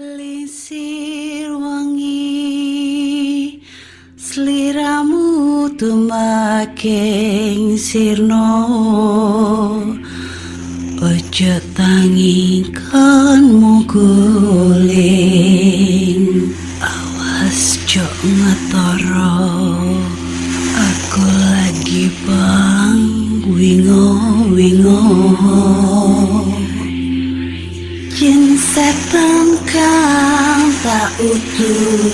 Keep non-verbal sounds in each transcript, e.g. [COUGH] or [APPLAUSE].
Lisir wangi Seliramu tumaking sirno. Ojo tangikan muguling Awas jok ngetoro. Aku lagi bang wingo wingo. Jin setan tak Dudu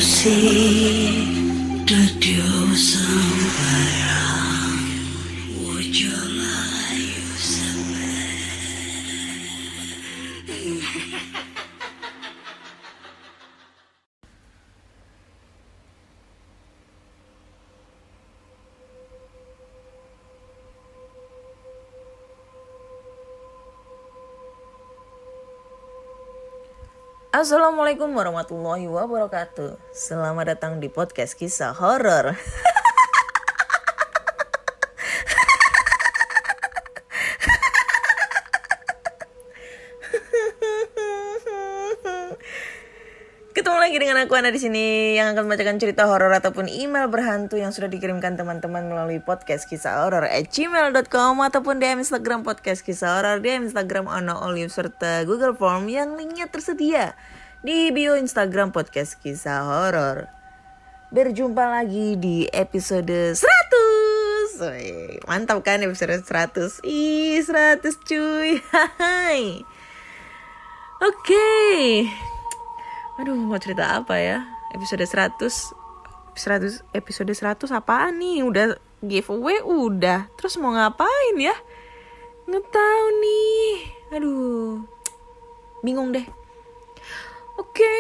Assalamualaikum warahmatullahi wabarakatuh. Selamat datang di podcast kisah horor. [LAUGHS] Ketemu lagi dengan aku Ana di sini yang akan membacakan cerita horor ataupun email berhantu yang sudah dikirimkan teman-teman melalui podcast kisah horor gmail.com ataupun DM Instagram podcast kisah horor, DM Instagram Ono Olive serta Google Form yang linknya tersedia di bio Instagram podcast kisah horor. Berjumpa lagi di episode 100 Wih, Mantap kan episode 100 Ih 100 cuy. [LAUGHS] Hai. Oke Aduh mau cerita apa ya? Episode 100 100 Episode 100 apaan nih? Udah giveaway udah. Terus mau ngapain ya? Nggak nih. Aduh Bingung deh. Oke.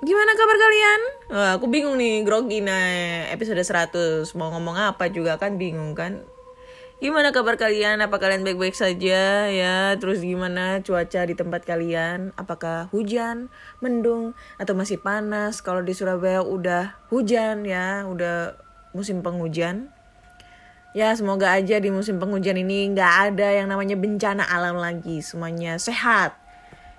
Gimana kabar kalian? Wah, aku bingung nih, grogi nah episode 100 Mau ngomong apa juga kan? Bingung kan Gimana kabar kalian? Apa kalian baik-baik saja ya? Terus gimana cuaca di tempat kalian? Apakah hujan, mendung, atau masih panas? Kalau di Surabaya udah hujan ya, udah musim penghujan. Ya semoga aja di musim penghujan ini nggak ada yang namanya bencana alam lagi. Semuanya sehat.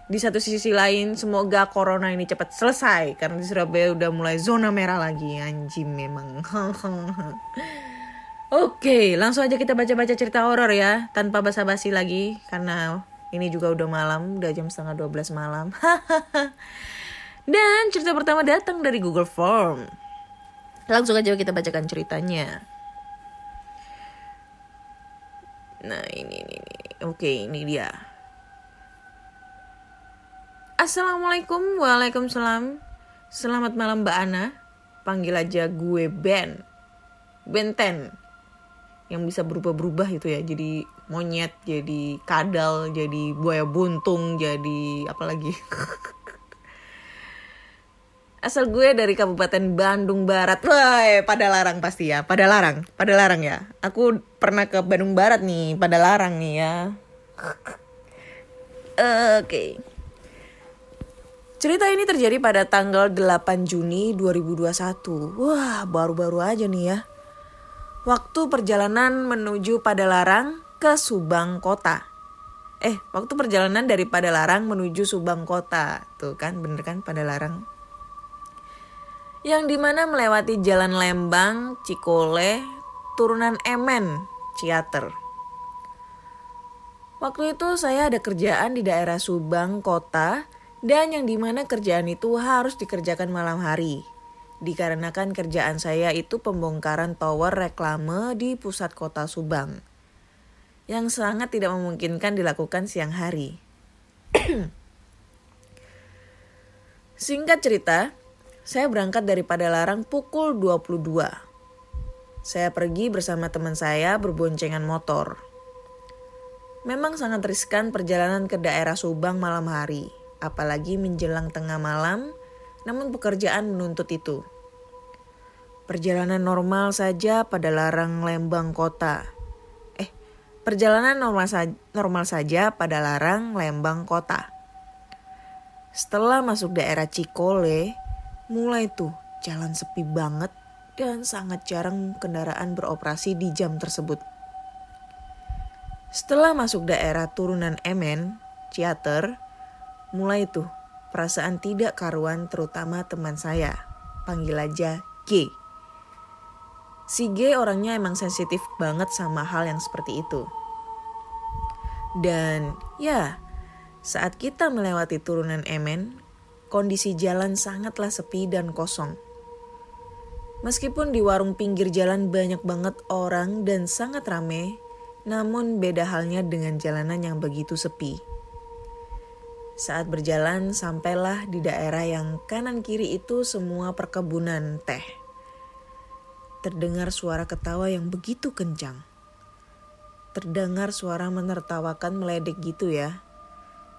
Di satu sisi lain semoga corona ini cepat selesai. Karena di Surabaya udah mulai zona merah lagi. Anjing memang. [LAUGHS] Oke, langsung aja kita baca-baca cerita horor ya, tanpa basa-basi lagi karena ini juga udah malam, udah jam setengah 12 malam. [LAUGHS] Dan cerita pertama datang dari Google Form. Langsung aja kita bacakan ceritanya. Nah, ini ini ini. Oke, ini dia. Assalamualaikum, waalaikumsalam. Selamat malam Mbak Ana. Panggil aja gue Ben. Benten yang bisa berubah-berubah itu ya. Jadi monyet jadi kadal jadi buaya buntung jadi apa lagi? [LAUGHS] Asal gue dari Kabupaten Bandung Barat. Wah pada larang pasti ya pada larang pada larang ya. Aku pernah ke Bandung Barat nih pada larang nih ya. [LAUGHS] Oke. Cerita ini terjadi pada tanggal 8 Juni 2021. Wah, baru-baru aja nih ya waktu perjalanan menuju Padalarang ke Subang Kota. Eh, waktu perjalanan dari Padalarang menuju Subang Kota. Tuh kan, bener kan Padalarang. Yang di mana melewati Jalan Lembang, Cikole, turunan Emen, Ciater. Waktu itu saya ada kerjaan di daerah Subang Kota dan yang di mana kerjaan itu harus dikerjakan malam hari dikarenakan kerjaan saya itu pembongkaran tower reklame di pusat kota Subang yang sangat tidak memungkinkan dilakukan siang hari. [CLEARS THROAT] Singkat cerita, saya berangkat dari Padalarang pukul 22. Saya pergi bersama teman saya berboncengan motor. Memang sangat riskan perjalanan ke daerah Subang malam hari, apalagi menjelang tengah malam, namun pekerjaan menuntut itu. Perjalanan normal saja pada larang Lembang kota. Eh, perjalanan normal, sa normal saja pada larang Lembang kota. Setelah masuk daerah Cikole, mulai tuh jalan sepi banget dan sangat jarang kendaraan beroperasi di jam tersebut. Setelah masuk daerah turunan Emen, Ciater, Mulai tuh perasaan tidak karuan terutama teman saya. Panggil aja G. Si G orangnya emang sensitif banget sama hal yang seperti itu. Dan ya, saat kita melewati turunan Emen, kondisi jalan sangatlah sepi dan kosong. Meskipun di warung pinggir jalan banyak banget orang dan sangat rame, namun beda halnya dengan jalanan yang begitu sepi. Saat berjalan, sampailah di daerah yang kanan kiri itu semua perkebunan teh terdengar suara ketawa yang begitu kencang. Terdengar suara menertawakan meledek gitu ya.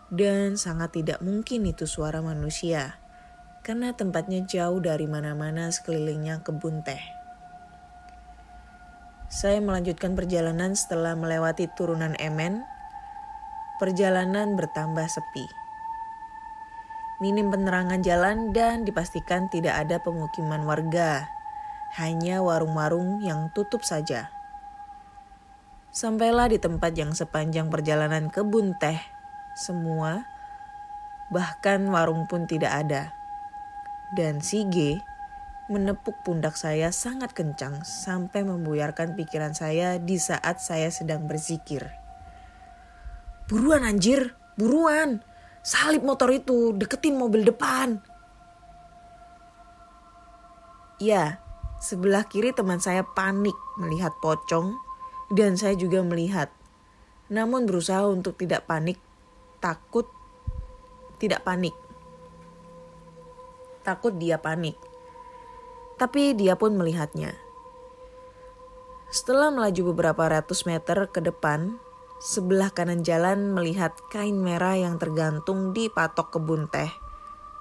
Dan sangat tidak mungkin itu suara manusia. Karena tempatnya jauh dari mana-mana sekelilingnya kebun teh. Saya melanjutkan perjalanan setelah melewati turunan Emen. Perjalanan bertambah sepi. Minim penerangan jalan dan dipastikan tidak ada pemukiman warga hanya warung-warung yang tutup saja. Sampailah di tempat yang sepanjang perjalanan kebun teh, semua, bahkan warung pun tidak ada. Dan si G menepuk pundak saya sangat kencang sampai membuyarkan pikiran saya di saat saya sedang berzikir. Buruan anjir, buruan. Salib motor itu, deketin mobil depan. Ya, Sebelah kiri teman saya panik melihat pocong dan saya juga melihat. Namun berusaha untuk tidak panik, takut tidak panik. Takut dia panik. Tapi dia pun melihatnya. Setelah melaju beberapa ratus meter ke depan, sebelah kanan jalan melihat kain merah yang tergantung di patok kebun teh.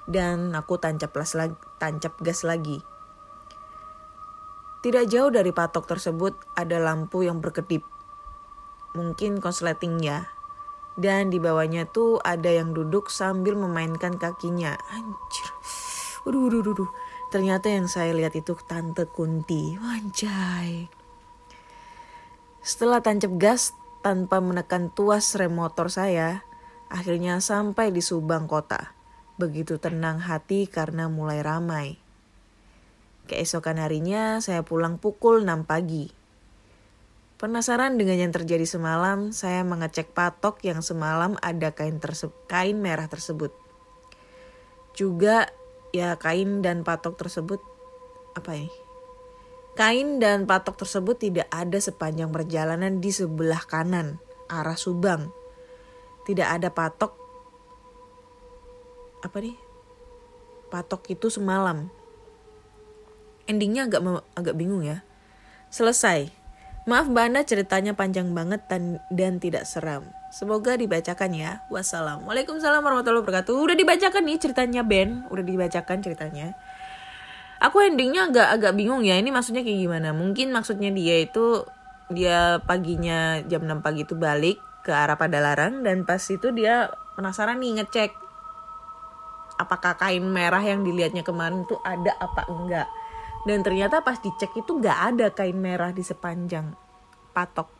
Dan aku tancap, lagi, tancap gas lagi. Tidak jauh dari patok tersebut ada lampu yang berkedip. Mungkin konsleting ya. Dan di bawahnya tuh ada yang duduk sambil memainkan kakinya. Anjir. Waduh, waduh, waduh. Ternyata yang saya lihat itu Tante Kunti. Wanjai. Setelah tancap gas tanpa menekan tuas rem motor saya, akhirnya sampai di Subang kota. Begitu tenang hati karena mulai ramai. Keesokan harinya saya pulang pukul 6 pagi. Penasaran dengan yang terjadi semalam, saya mengecek patok yang semalam ada kain, kain merah tersebut. Juga ya kain dan patok tersebut apa ya? Kain dan patok tersebut tidak ada sepanjang perjalanan di sebelah kanan arah Subang. Tidak ada patok apa nih? Patok itu semalam endingnya agak agak bingung ya. Selesai. Maaf Mbak ceritanya panjang banget dan, dan tidak seram. Semoga dibacakan ya. Wassalamualaikum warahmatullahi wabarakatuh. Udah dibacakan nih ceritanya Ben. Udah dibacakan ceritanya. Aku endingnya agak agak bingung ya. Ini maksudnya kayak gimana? Mungkin maksudnya dia itu dia paginya jam 6 pagi itu balik ke arah Padalarang dan pas itu dia penasaran nih ngecek apakah kain merah yang dilihatnya kemarin tuh ada apa enggak dan ternyata pas dicek itu nggak ada kain merah di sepanjang patok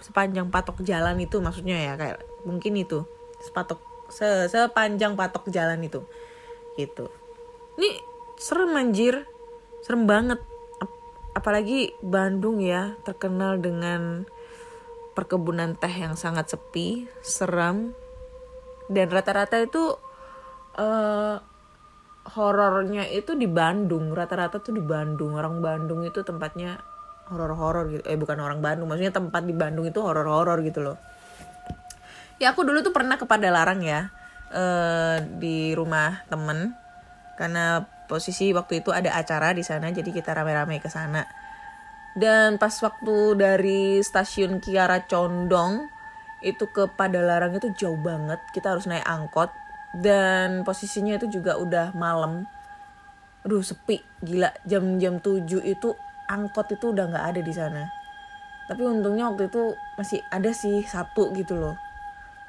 sepanjang patok jalan itu maksudnya ya kayak mungkin itu sepatok se sepanjang patok jalan itu gitu ini serem anjir. Serem banget. Apalagi Bandung ya terkenal dengan perkebunan teh yang sangat sepi seram dan rata-rata itu uh, horornya itu di Bandung. Rata-rata tuh di Bandung. Orang Bandung itu tempatnya horor-horor gitu. Eh bukan orang Bandung. Maksudnya tempat di Bandung itu horor-horor gitu loh. Ya aku dulu tuh pernah kepada larang ya eh, di rumah temen. Karena posisi waktu itu ada acara di sana jadi kita rame-rame ke sana. Dan pas waktu dari stasiun Kiara Condong itu ke Padalarang itu jauh banget. Kita harus naik angkot. Dan posisinya itu juga udah malam. Aduh sepi. Gila jam-jam 7 itu angkot itu udah nggak ada di sana. Tapi untungnya waktu itu masih ada sih satu gitu loh.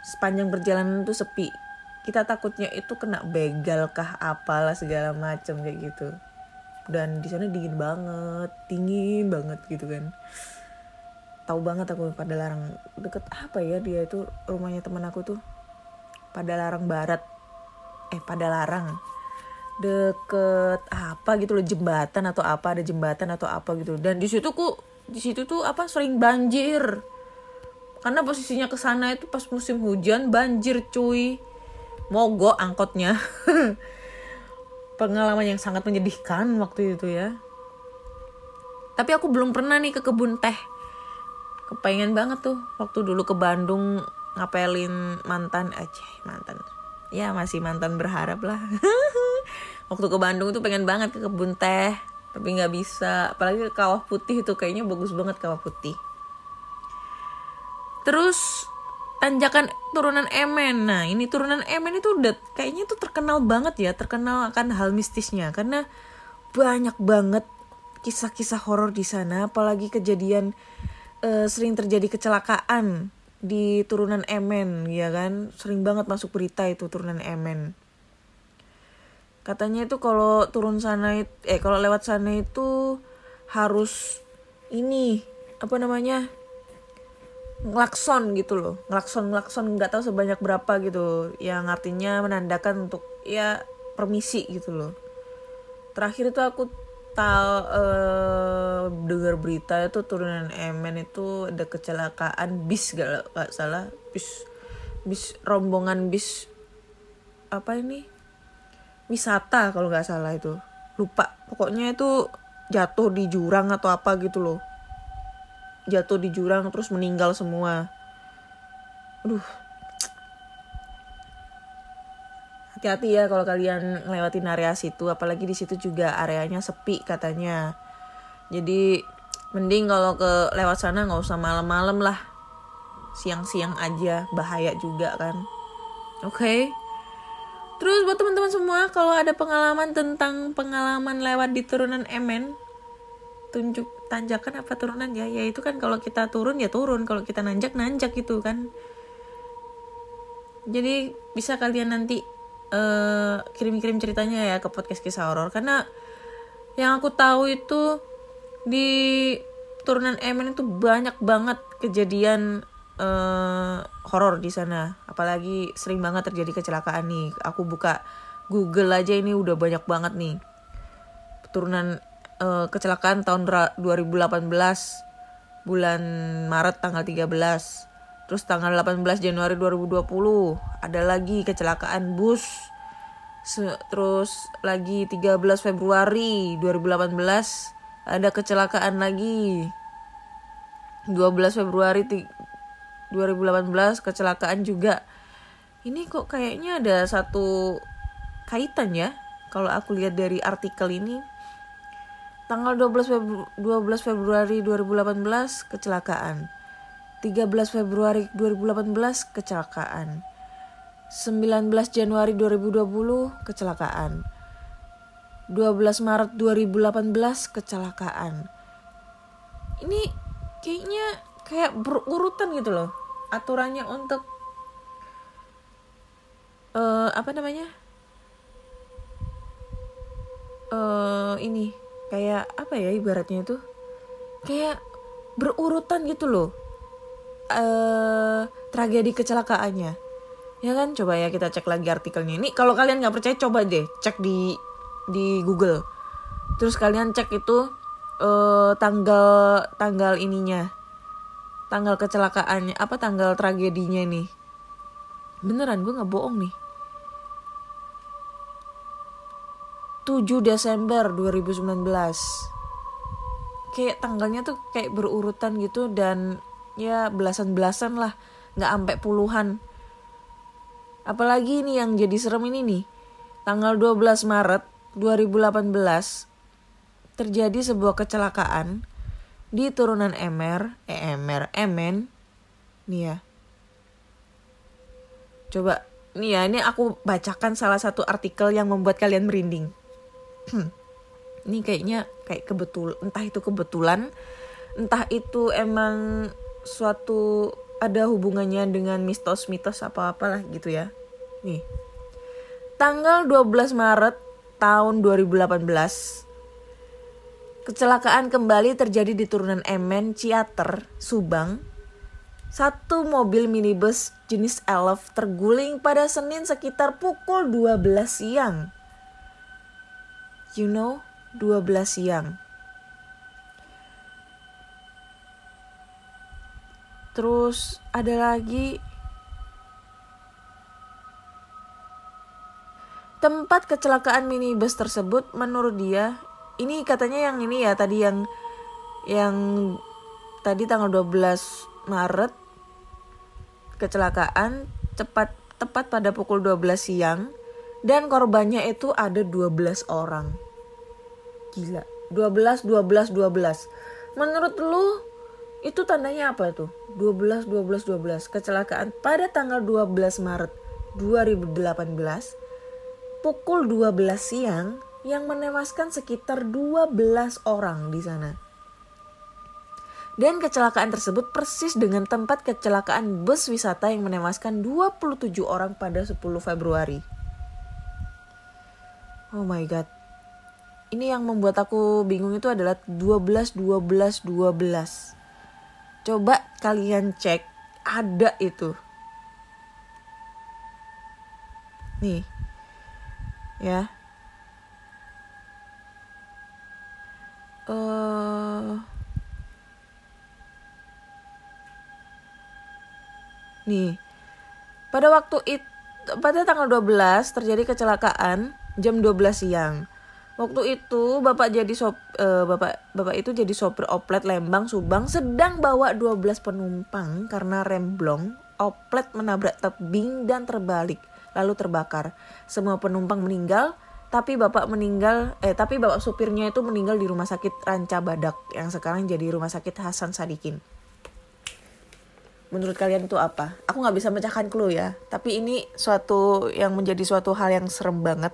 Sepanjang perjalanan itu sepi kita takutnya itu kena begal kah apalah segala macam kayak gitu. Dan di sana dingin banget dingin banget gitu kan. Tahu banget aku pada larang deket apa ya dia itu rumahnya teman aku tuh. Pada larang barat. Eh pada larang. Deket apa gitu loh jembatan atau apa ada jembatan atau apa gitu dan di situ ku di situ tuh apa sering banjir. Karena posisinya ke sana itu pas musim hujan banjir cuy mogok angkotnya. [LAUGHS] Pengalaman yang sangat menyedihkan waktu itu ya. Tapi aku belum pernah nih ke kebun teh. Kepengen banget tuh waktu dulu ke Bandung ngapelin mantan aja mantan. Ya masih mantan berharap lah. [LAUGHS] Waktu ke Bandung tuh pengen banget ke kebun teh tapi nggak bisa. Apalagi ke kawah putih itu kayaknya bagus banget kawah putih. Terus tanjakan turunan Emen nah ini turunan Emen itu udah kayaknya tuh terkenal banget ya terkenal akan hal mistisnya. Karena banyak banget kisah-kisah horor di sana apalagi kejadian eh, sering terjadi kecelakaan di turunan Emen ya kan? Sering banget masuk berita itu turunan Emen katanya itu kalau turun sana eh kalau lewat sana itu harus ini apa namanya ngelakson gitu loh. Ngelakson ngelakson nggak tahu sebanyak berapa gitu. Yang artinya menandakan untuk ya permisi gitu loh. Terakhir itu aku tahu eh, dengar berita itu turunan Emen itu ada kecelakaan bis gak, gak salah. Bis bis rombongan bis apa ini? Wisata kalau nggak salah itu. Lupa. Pokoknya itu jatuh di jurang atau apa gitu loh jatuh di jurang terus meninggal semua. Aduh. Hati-hati ya kalau kalian ngelewatin area situ apalagi di situ juga areanya sepi katanya. Jadi mending kalau ke lewat sana nggak usah malam-malam lah. Siang-siang aja bahaya juga kan. Oke. Terus buat teman-teman semua kalau ada pengalaman tentang pengalaman lewat di turunan Emen tunjuk tanjakan apa turunan ya? Ya itu kan kalau kita turun ya turun. Kalau kita nanjak nanjak gitu kan. Jadi bisa kalian nanti eh, kirim-kirim ceritanya ya ke podcast kisah horor. Karena yang aku tahu itu di turunan Emen itu banyak banget kejadian eh, horor di sana. Apalagi sering banget terjadi kecelakaan nih. Aku buka Google aja ini udah banyak banget nih. Turunan eh, kecelakaan tahun ra- 2018 bulan Maret tanggal 13 terus tanggal 18 Januari 2020 ada lagi kecelakaan bus. Terus lagi 13 Februari 2018 ada kecelakaan lagi. 12 Februari ti- 2018 kecelakaan juga. Ini kok kayaknya ada satu kaitan ya kalau aku lihat dari artikel ini tanggal 12 Febru 12 Februari 2018 kecelakaan. 13 Februari 2018 kecelakaan. 19 Januari 2020 kecelakaan. 12 Maret 2018 kecelakaan. Ini kayaknya kayak berurutan gitu loh aturannya untuk eh apa namanya? Eh ini kayak apa ya ibaratnya itu? Kayak berurutan gitu loh. Eh tragedi kecelakaannya. Ya kan? Coba ya kita cek lagi artikelnya. Ini kalau kalian nggak percaya coba deh cek di di Google. Terus kalian cek itu eh tanggal tanggal ininya. Tanggal kecelakaannya apa tanggal tragedinya nih? Beneran gue nggak bohong nih 7 Desember 2019 kayak tanggalnya tuh kayak berurutan gitu dan ya belasan-belasan lah nggak sampai puluhan. Apalagi ini yang jadi serem ini nih tanggal 12 Maret 2018 terjadi sebuah kecelakaan di turunan Emer eh Emer Emen. Nih ya. Coba nih ya ini aku bacakan salah satu artikel yang membuat kalian merinding ini kayaknya kayak kebetul entah itu kebetulan entah itu emang suatu ada hubungannya dengan mitos-mitos apa apalah gitu ya. Nih. Tanggal 12 Maret tahun 2018 kecelakaan kembali terjadi di turunan Emen Ciater Subang. Satu mobil minibus jenis Elf terguling pada Senin sekitar pukul 12 siang. You know, 12 siang. Terus ada lagi. Tempat kecelakaan minibus tersebut menurut dia ini katanya yang ini ya tadi yang yang tadi tanggal 12 Maret. Kecelakaan cepat tepat pada pukul 12 siang dan korbannya itu ada 12 orang. Gila. 12 12 12. Menurut lu itu tandanya apa tuh? 12 12 12 kecelakaan pada tanggal 12 Maret 2018 pukul 12 siang yang menewaskan sekitar 12 orang di sana. Dan kecelakaan tersebut persis dengan tempat kecelakaan bus wisata yang menewaskan 27 orang pada 10 Februari. Oh my god. Ini yang membuat aku bingung itu adalah 12 12 12. Coba kalian cek ada itu. Nih. Ya. Eh Nih. Pada waktu itu pada tanggal 12 terjadi kecelakaan jam 12 siang. Waktu itu bapak jadi sop eh, bapak bapak itu jadi sopir oplet Lembang Subang sedang bawa 12 penumpang karena remblong oplet menabrak tebing dan terbalik lalu terbakar. Semua penumpang meninggal tapi bapak meninggal eh tapi bapak supirnya itu meninggal di rumah sakit Ranca Badak yang sekarang jadi rumah sakit Hasan Sadikin. Menurut kalian itu apa? Aku nggak bisa mecahkan clue ya, tapi ini suatu yang menjadi suatu hal yang serem banget.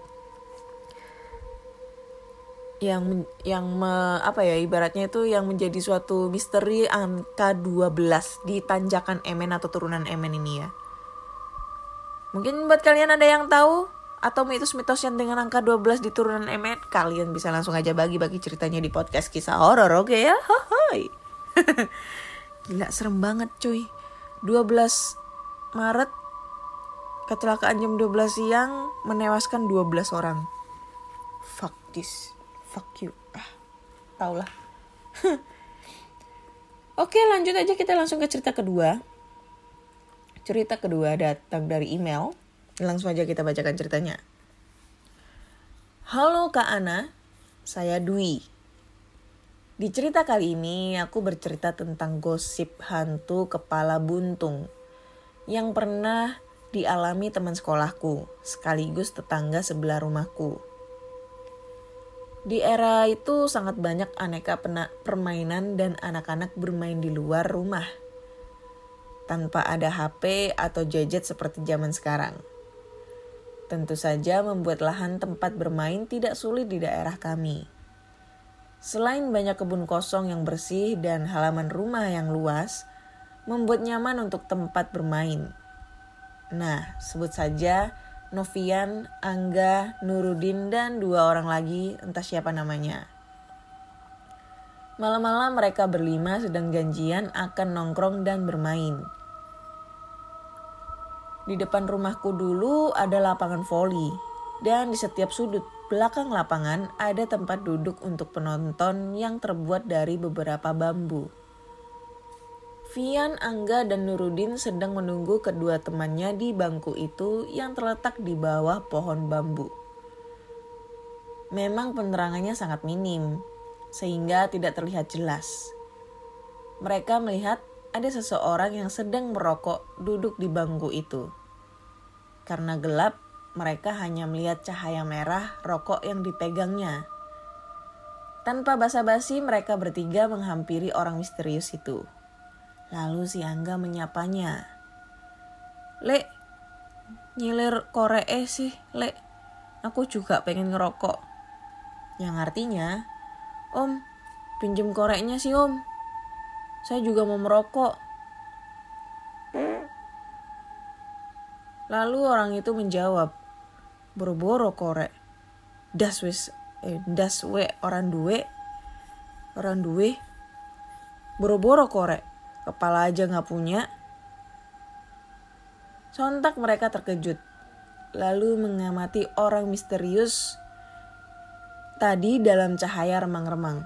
Yang yang me- apa ya ibaratnya itu yang menjadi suatu misteri angka 12 di tanjakan Emen atau turunan Emen ini ya. Mungkin buat kalian ada yang tahu atau mitos-mitos yang dengan angka 12 di turunan Emet, kalian bisa langsung aja bagi-bagi ceritanya di podcast kisah horor, oke ya? Hai. [LAUGHS] Gila serem banget cuy. 12 Maret kecelakaan jam 12 siang menewaskan 12 orang. Fuck this. Fuck you. Ah, tau lah. [LAUGHS] Oke lanjut aja kita langsung ke cerita kedua. Cerita kedua datang dari email. Langsung aja kita bacakan ceritanya. Halo Kak Ana, saya Dwi. Di cerita kali ini aku bercerita tentang gosip hantu kepala buntung yang pernah dialami teman sekolahku sekaligus tetangga sebelah rumahku. Di era itu sangat banyak aneka permainan dan anak-anak bermain di luar rumah tanpa ada HP atau gadget seperti zaman sekarang. Tentu saja membuat lahan tempat bermain tidak sulit di daerah kami. Selain banyak kebun kosong yang bersih dan halaman rumah yang luas, membuat nyaman untuk tempat bermain. Nah, sebut saja Novian, Angga, Nurudin, dan dua orang lagi, entah siapa namanya. Malam-malam mereka berlima sedang janjian akan nongkrong dan bermain. Di depan rumahku dulu ada lapangan voli, dan di setiap sudut belakang lapangan ada tempat duduk untuk penonton yang terbuat dari beberapa bambu. Vian, Angga, dan Nurudin sedang menunggu kedua temannya di bangku itu yang terletak di bawah pohon bambu. Memang penerangannya sangat minim, sehingga tidak terlihat jelas. Mereka melihat ada seseorang yang sedang merokok duduk di bangku itu. Karena gelap, mereka hanya melihat cahaya merah rokok yang dipegangnya. Tanpa basa-basi, mereka bertiga menghampiri orang misterius itu. Lalu si Angga menyapanya. Lek, nyilir korek eh sih, Lek. Aku juga pengen ngerokok. Yang artinya, Om, pinjem koreknya sih Om. Saya juga mau merokok. Lalu orang itu menjawab, boro-boro korek. Das wis, eh, das we orang duwe, orang duwe, boro-boro korek. Kepala aja nggak punya, Sontak mereka terkejut, lalu mengamati orang misterius tadi dalam cahaya remang-remang.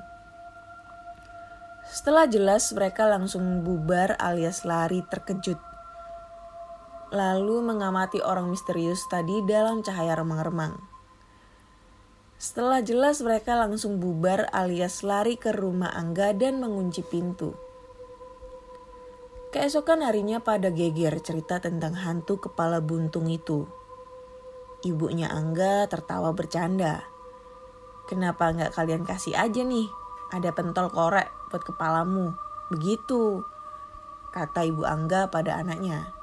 Setelah jelas mereka langsung bubar alias lari terkejut. Lalu mengamati orang misterius tadi dalam cahaya remang-remang. Setelah jelas mereka langsung bubar alias lari ke rumah Angga dan mengunci pintu. Keesokan harinya pada geger cerita tentang hantu kepala buntung itu. Ibunya Angga tertawa bercanda. Kenapa nggak kalian kasih aja nih? Ada pentol korek buat kepalamu. Begitu, kata ibu Angga pada anaknya.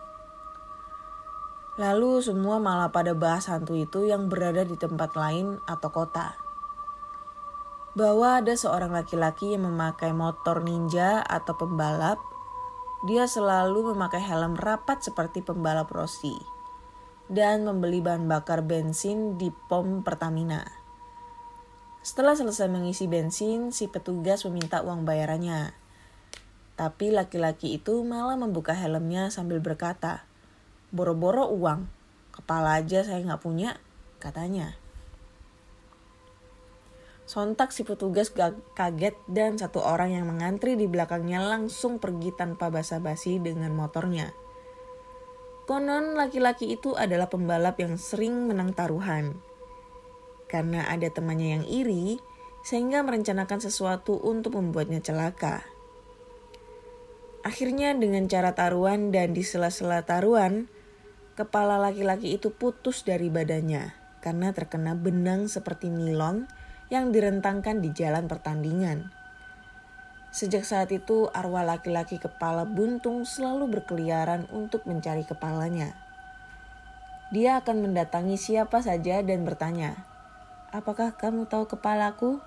Lalu semua malah pada bahas hantu itu yang berada di tempat lain atau kota. Bahwa ada seorang laki-laki yang memakai motor ninja atau pembalap dia selalu memakai helm rapat seperti pembalap Rossi dan membeli bahan bakar bensin di pom Pertamina. Setelah selesai mengisi bensin, si petugas meminta uang bayarannya. Tapi laki-laki itu malah membuka helmnya sambil berkata, Boro-boro uang, kepala aja saya nggak punya, katanya. Sontak si petugas kaget dan satu orang yang mengantri di belakangnya langsung pergi tanpa basa-basi dengan motornya. Konon laki-laki itu adalah pembalap yang sering menang taruhan. Karena ada temannya yang iri, sehingga merencanakan sesuatu untuk membuatnya celaka. Akhirnya dengan cara taruhan dan di sela-sela taruhan, kepala laki-laki itu putus dari badannya karena terkena benang seperti nilon yang direntangkan di jalan pertandingan. Sejak saat itu, arwah laki-laki kepala buntung selalu berkeliaran untuk mencari kepalanya. Dia akan mendatangi siapa saja dan bertanya, "Apakah kamu tahu kepalaku?"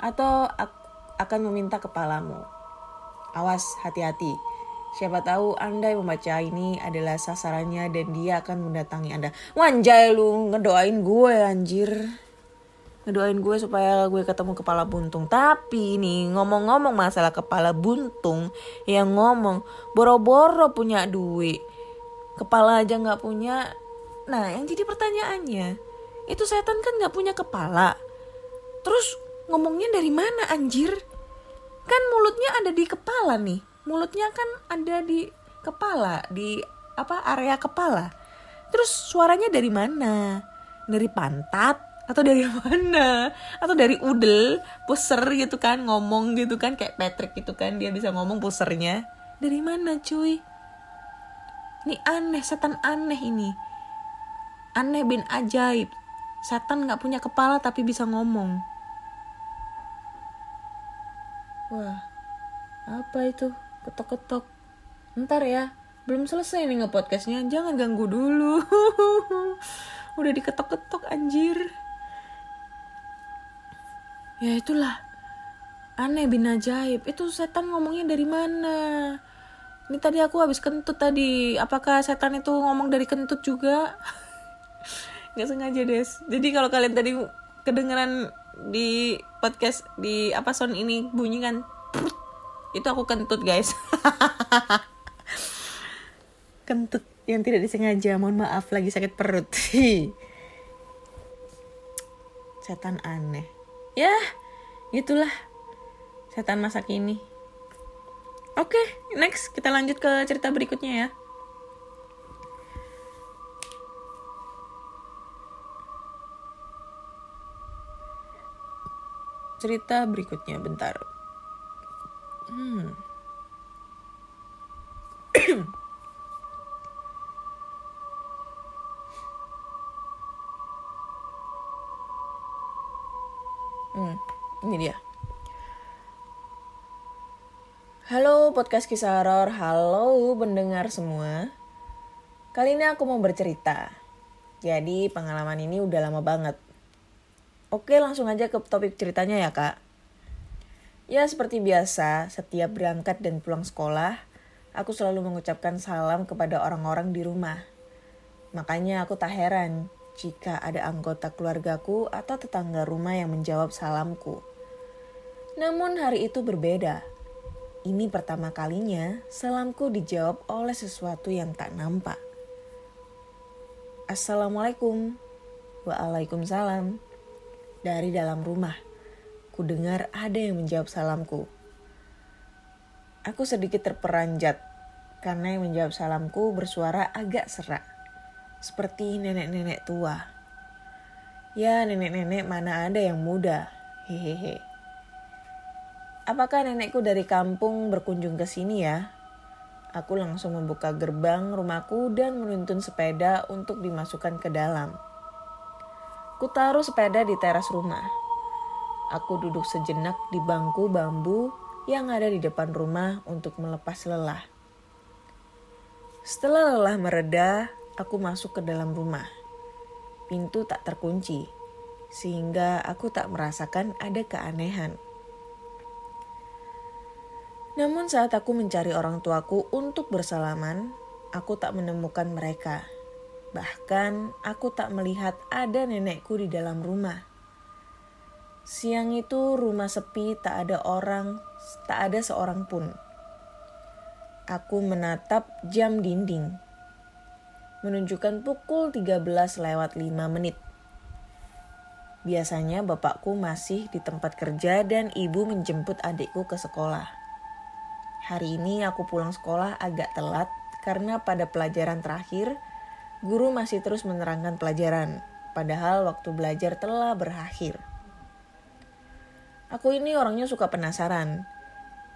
Atau akan meminta kepalamu. Awas, hati-hati. Siapa tahu Anda yang membaca ini adalah sasarannya dan dia akan mendatangi Anda. Wanjay lu ngedoain gue anjir ngedoain gue supaya gue ketemu kepala buntung. Tapi nih ngomong-ngomong masalah kepala buntung yang ngomong boro-boro punya duit kepala aja nggak punya. Nah yang jadi pertanyaannya itu setan kan nggak punya kepala. Terus ngomongnya dari mana anjir? Kan mulutnya ada di kepala nih. Mulutnya kan ada di kepala di apa area kepala. Terus suaranya dari mana? Dari pantat atau dari mana? Atau dari udel puser gitu kan ngomong gitu kan kayak Patrick gitu kan dia bisa ngomong pusernya. Dari mana cuy? Ini aneh setan aneh ini. Aneh bin ajaib. Setan nggak punya kepala tapi bisa ngomong. Wah apa itu? Ketok-ketok. Ntar ya belum selesai nih ngepodcastnya. Jangan ganggu dulu. [LAUGHS] Udah diketok-ketok anjir ya itulah. Aneh bin ajaib. Itu setan ngomongnya dari mana? Ini tadi aku habis kentut tadi. Apakah setan itu ngomong dari kentut juga? [LAUGHS] Nggak sengaja des. Jadi kalau kalian tadi kedengeran di podcast di apa sound ini bunyi kan? Itu aku kentut guys. [LAUGHS] Kentut yang tidak disengaja. Mohon maaf lagi sakit perut. [LAUGHS] Setan aneh ya itulah setan masa kini oke okay, next kita lanjut ke cerita berikutnya ya. Cerita berikutnya bentar. Hmm [CLEARS THROAT] Hmm, ini dia. Halo podcast kisah horor, halo pendengar semua. Kali ini aku mau bercerita. Jadi pengalaman ini udah lama banget. Oke langsung aja ke topik ceritanya ya kak. Ya seperti biasa, setiap berangkat dan pulang sekolah, aku selalu mengucapkan salam kepada orang-orang di rumah. Makanya aku tak heran jika ada anggota keluargaku atau tetangga rumah yang menjawab salamku. Namun hari itu berbeda. Ini pertama kalinya salamku dijawab oleh sesuatu yang tak nampak. Assalamualaikum. Waalaikumsalam. Dari dalam rumah, ku dengar ada yang menjawab salamku. Aku sedikit terperanjat karena yang menjawab salamku bersuara agak serak, seperti nenek-nenek tua. Ya, nenek-nenek mana ada yang muda. Hehehe. Apakah nenekku dari kampung berkunjung ke sini ya? Aku langsung membuka gerbang rumahku dan menuntun sepeda untuk dimasukkan ke dalam. Ku taruh sepeda di teras rumah. Aku duduk sejenak di bangku bambu yang ada di depan rumah untuk melepas lelah. Setelah lelah mereda, aku masuk ke dalam rumah. Pintu tak terkunci, sehingga aku tak merasakan ada keanehan. Namun saat aku mencari orang tuaku untuk bersalaman, aku tak menemukan mereka. Bahkan aku tak melihat ada nenekku di dalam rumah. Siang itu rumah sepi, tak ada orang, tak ada seorang pun. Aku menatap jam dinding. Menunjukkan pukul 13 lewat 5 menit. Biasanya bapakku masih di tempat kerja dan ibu menjemput adikku ke sekolah. Hari ini aku pulang sekolah agak telat karena pada pelajaran terakhir, guru masih terus menerangkan pelajaran, padahal waktu belajar telah berakhir. Aku ini orangnya suka penasaran.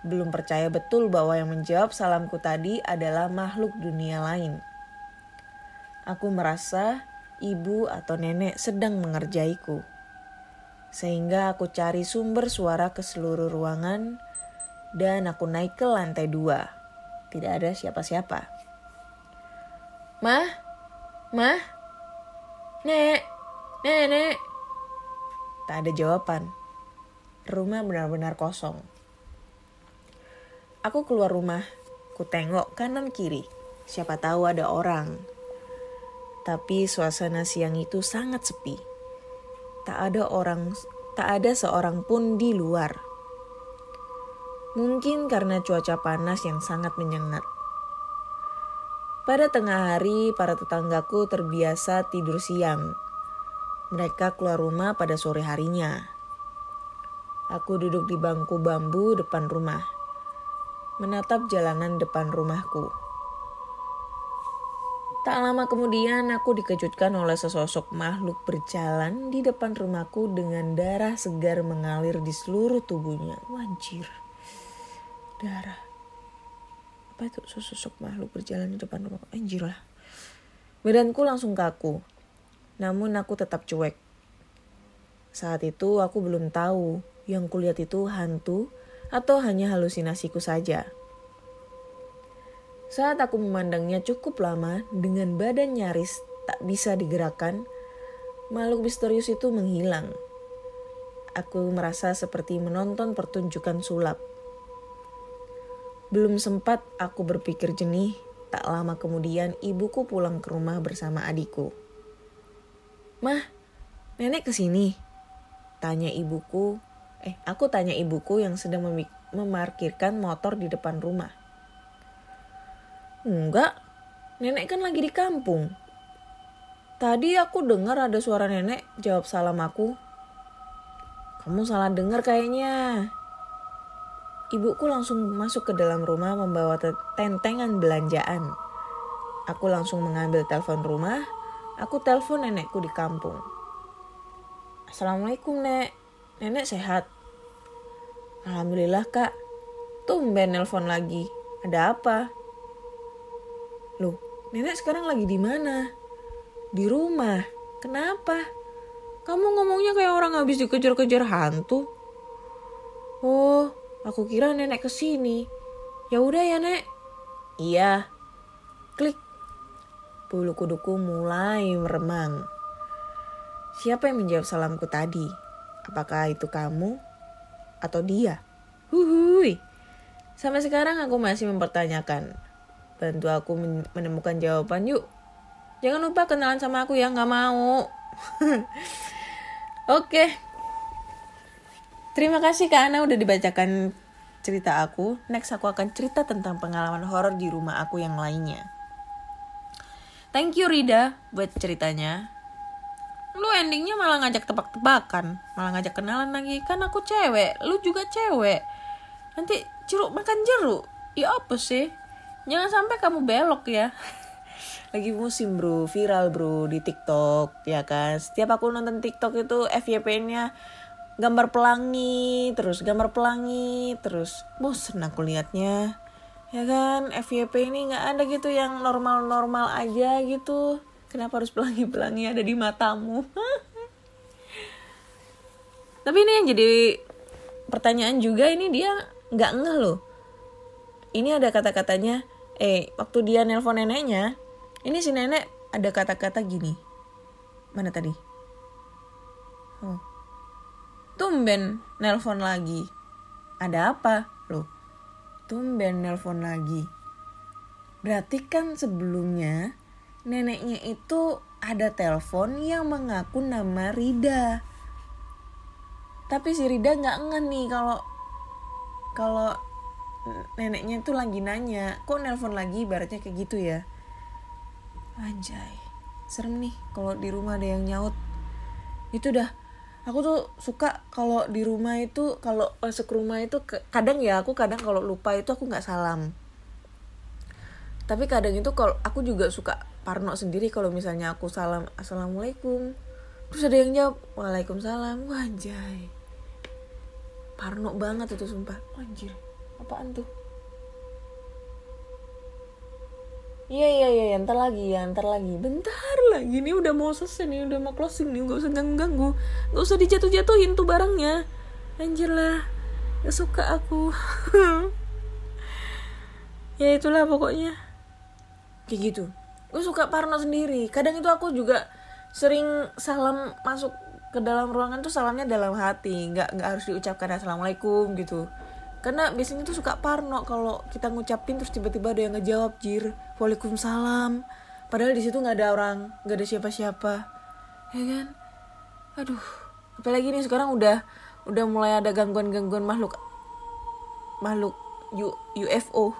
Belum percaya betul bahwa yang menjawab salamku tadi adalah makhluk dunia lain. Aku merasa ibu atau nenek sedang mengerjaiku. Sehingga aku cari sumber suara ke seluruh ruangan dan aku naik ke lantai dua. Tidak ada siapa-siapa. Mah, mah, nek, nenek. Tak ada jawaban. Rumah benar-benar kosong. Aku keluar rumah, ku tengok kanan kiri. Siapa tahu ada orang. Tapi suasana siang itu sangat sepi. Tak ada orang, tak ada seorang pun di luar. Mungkin karena cuaca panas yang sangat menyengat. Pada tengah hari, para tetanggaku terbiasa tidur siang. Mereka keluar rumah pada sore harinya. Aku duduk di bangku bambu depan rumah, menatap jalanan depan rumahku. Tak lama kemudian aku dikejutkan oleh sesosok makhluk berjalan di depan rumahku dengan darah segar mengalir di seluruh tubuhnya. Wajir darah. Apa itu? Sosok makhluk berjalan di depan rumah anjir lah. Badanku langsung kaku. Namun aku tetap cuek. Saat itu aku belum tahu. Yang kulihat itu hantu atau hanya halusinasiku saja. Saat aku memandangnya cukup lama dengan badan nyaris tak bisa digerakkan, makhluk misterius itu menghilang. Aku merasa seperti menonton pertunjukan sulap. Belum sempat aku berpikir jernih, tak lama kemudian ibuku pulang ke rumah bersama adikku. Mah, nenek ke sini? Tanya ibuku. Eh, aku tanya ibuku yang sedang memarkirkan motor di depan rumah. Enggak, nenek kan lagi di kampung. Tadi aku dengar ada suara nenek jawab salam aku. Kamu salah dengar kayaknya. Ibuku langsung masuk ke dalam rumah membawa tentengan belanjaan. Aku langsung mengambil telepon rumah. Aku telepon nenekku di kampung. Assalamualaikum nek. Nenek sehat? Alhamdulillah kak. Tumben nelpon lagi. Ada apa? Loh, nenek sekarang lagi di mana? Di rumah. Kenapa? Kamu ngomongnya kayak orang habis dikejar-kejar hantu. Oh, Aku kira nenek ke sini. Ya udah ya nek. Iya. Klik. Bulu kuduku mulai meremang. Siapa yang menjawab salamku tadi? Apakah itu kamu atau dia? Huhui. Sampai sekarang aku masih mempertanyakan. Bantu aku menemukan jawaban yuk. Jangan lupa kenalan sama aku ya, nggak mau. [LAUGHS] Oke, Terima kasih Kak Ana udah dibacakan cerita aku. Next aku akan cerita tentang pengalaman horor di rumah aku yang lainnya. thank you Rida buat ceritanya lu endingnya malah ngajak tebak-tebakan malah ngajak kenalan lagi kan aku cewek lu juga cewek nanti jeruk makan jeruk ya apa sih jangan sampai kamu belok ya. Lagi musim bro. Viral bro di TikTok ya kan? Setiap aku nonton TikTok itu FYP-nya gambar pelangi terus gambar pelangi terus bosen aku liatnya. Ya kan? FYP ini nggak ada gitu yang normal-normal aja gitu. Kenapa harus pelangi-pelangi ada di matamu? [LAUGHS] Tapi ini yang jadi pertanyaan juga ini dia nggak ngeh loh. Ini ada kata-katanya eh waktu dia nelpon neneknya ini si nenek ada kata-kata gini. Mana tadi? Oh. Tumben nelpon lagi. Ada apa? Loh tumben nelpon lagi. Berarti kan sebelumnya neneknya itu ada telepon yang mengaku nama Rida. Tapi si Rida nggak ngeh nih kalau kalau neneknya itu lagi nanya, kok nelpon lagi? Ibaratnya kayak gitu ya. Anjay, serem nih kalau di rumah ada yang nyaut. Itu dah aku tuh suka kalau di rumah itu kalau masuk rumah itu kadang ya aku kadang kalau lupa itu aku nggak salam. Tapi kadang itu kalau aku juga suka parno sendiri kalau misalnya aku salam assalamualaikum. Terus ada yang jawab waalaikumsalam. Wah anjay. Parno banget itu sumpah. Anjir apaan tuh Iya iya iya, ntar lagi ya, ntar lagi. Bentar lagi, ini udah mau selesai nih, udah mau closing nih, gak usah ganggu-ganggu. Gak usah dijatuh-jatuhin tuh barangnya. Anjir lah, gak suka aku. [LAUGHS] ya itulah pokoknya. Kayak gitu gue suka parno sendiri kadang itu aku juga sering salam masuk ke dalam ruangan tuh salamnya dalam hati nggak nggak harus diucapkan assalamualaikum gitu karena biasanya tuh suka parno kalau kita ngucapin terus tiba-tiba ada yang ngejawab jir waalaikumsalam. Padahal di situ nggak ada orang nggak ada siapa-siapa. Ya kan? Aduh apalagi nih sekarang udah udah mulai ada gangguan-gangguan makhluk makhluk U, UFO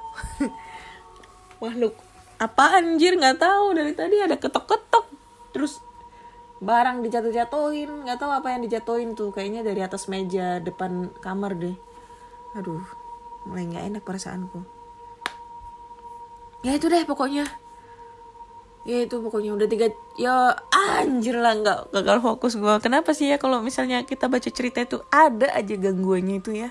[LAUGHS] makhluk apa anjir nggak tahu. Dari tadi ada ketok-ketok. Terus barang dijatuh-jatuhin. Nggak tahu apa yang dijatuhin tuh. Kayaknya dari atas meja depan kamar deh aduh mulai nggak enak perasaanku. Ya itu deh pokoknya. Ya itu pokoknya udah tiga ya anjir lah nggak gagal fokus gue kenapa sih ya kalau misalnya kita baca cerita itu ada aja gangguannya itu ya?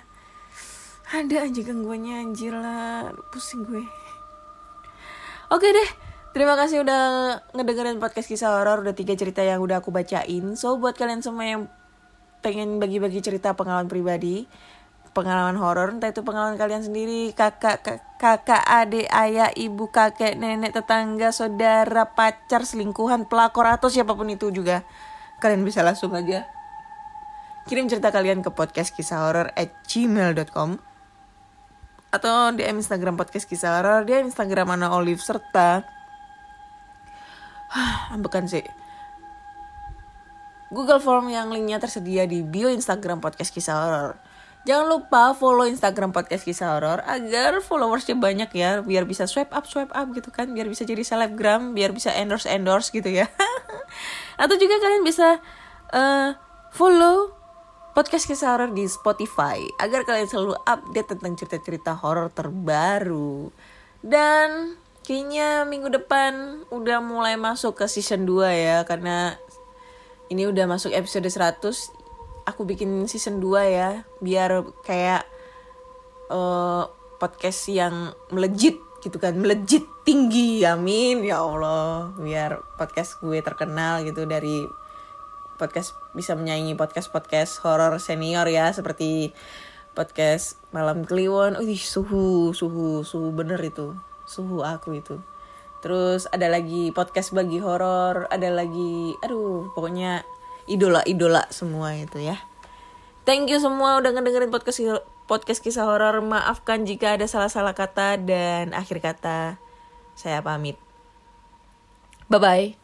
Ada aja gangguannya anjir lah. Pusing gue. Oke deh, terima kasih udah ngedengerin podcast kisah horor. Udah tiga cerita yang udah aku bacain. So buat kalian semua yang pengen bagi-bagi cerita pengalaman pribadi, pengalaman horor, entah itu pengalaman kalian sendiri, kakak, kakak, adik, ayah, ibu, kakek, nenek, tetangga, saudara, pacar, selingkuhan, pelakor atau siapa pun itu juga, kalian bisa langsung aja kirim cerita kalian ke podcast kisah horor at gmail.com atau DM Instagram podcast kisah horor, dia Instagram mana Olive serta [SIGHS] ambekan sih. Google Form yang linknya tersedia di bio Instagram podcast kisah horor. Jangan lupa follow Instagram podcast kisah horor agar followersnya banyak ya, biar bisa swipe up swipe up gitu kan, biar bisa jadi selebgram, biar bisa endorse endorse gitu ya. [LAUGHS] Atau juga kalian bisa uh, follow podcast kisah horor di Spotify agar kalian selalu update tentang cerita-cerita horor terbaru. Dan kayaknya minggu depan udah mulai masuk ke season 2 ya karena ini udah masuk episode 100. Aku bikin season 2 ya biar kayak uh, podcast yang melejit gitu kan melejit tinggi amin ya Allah biar podcast gue terkenal gitu dari podcast bisa menyaingi podcast-podcast horor senior ya seperti podcast malam kliwon. Wih, suhu, suhu, suhu bener itu. Suhu aku itu. Terus ada lagi podcast bagi horor, ada lagi aduh, pokoknya idola-idola semua itu ya. Thank you semua udah ngedengerin podcast podcast kisah horor. Maafkan jika ada salah-salah kata dan akhir kata saya pamit. Bye bye.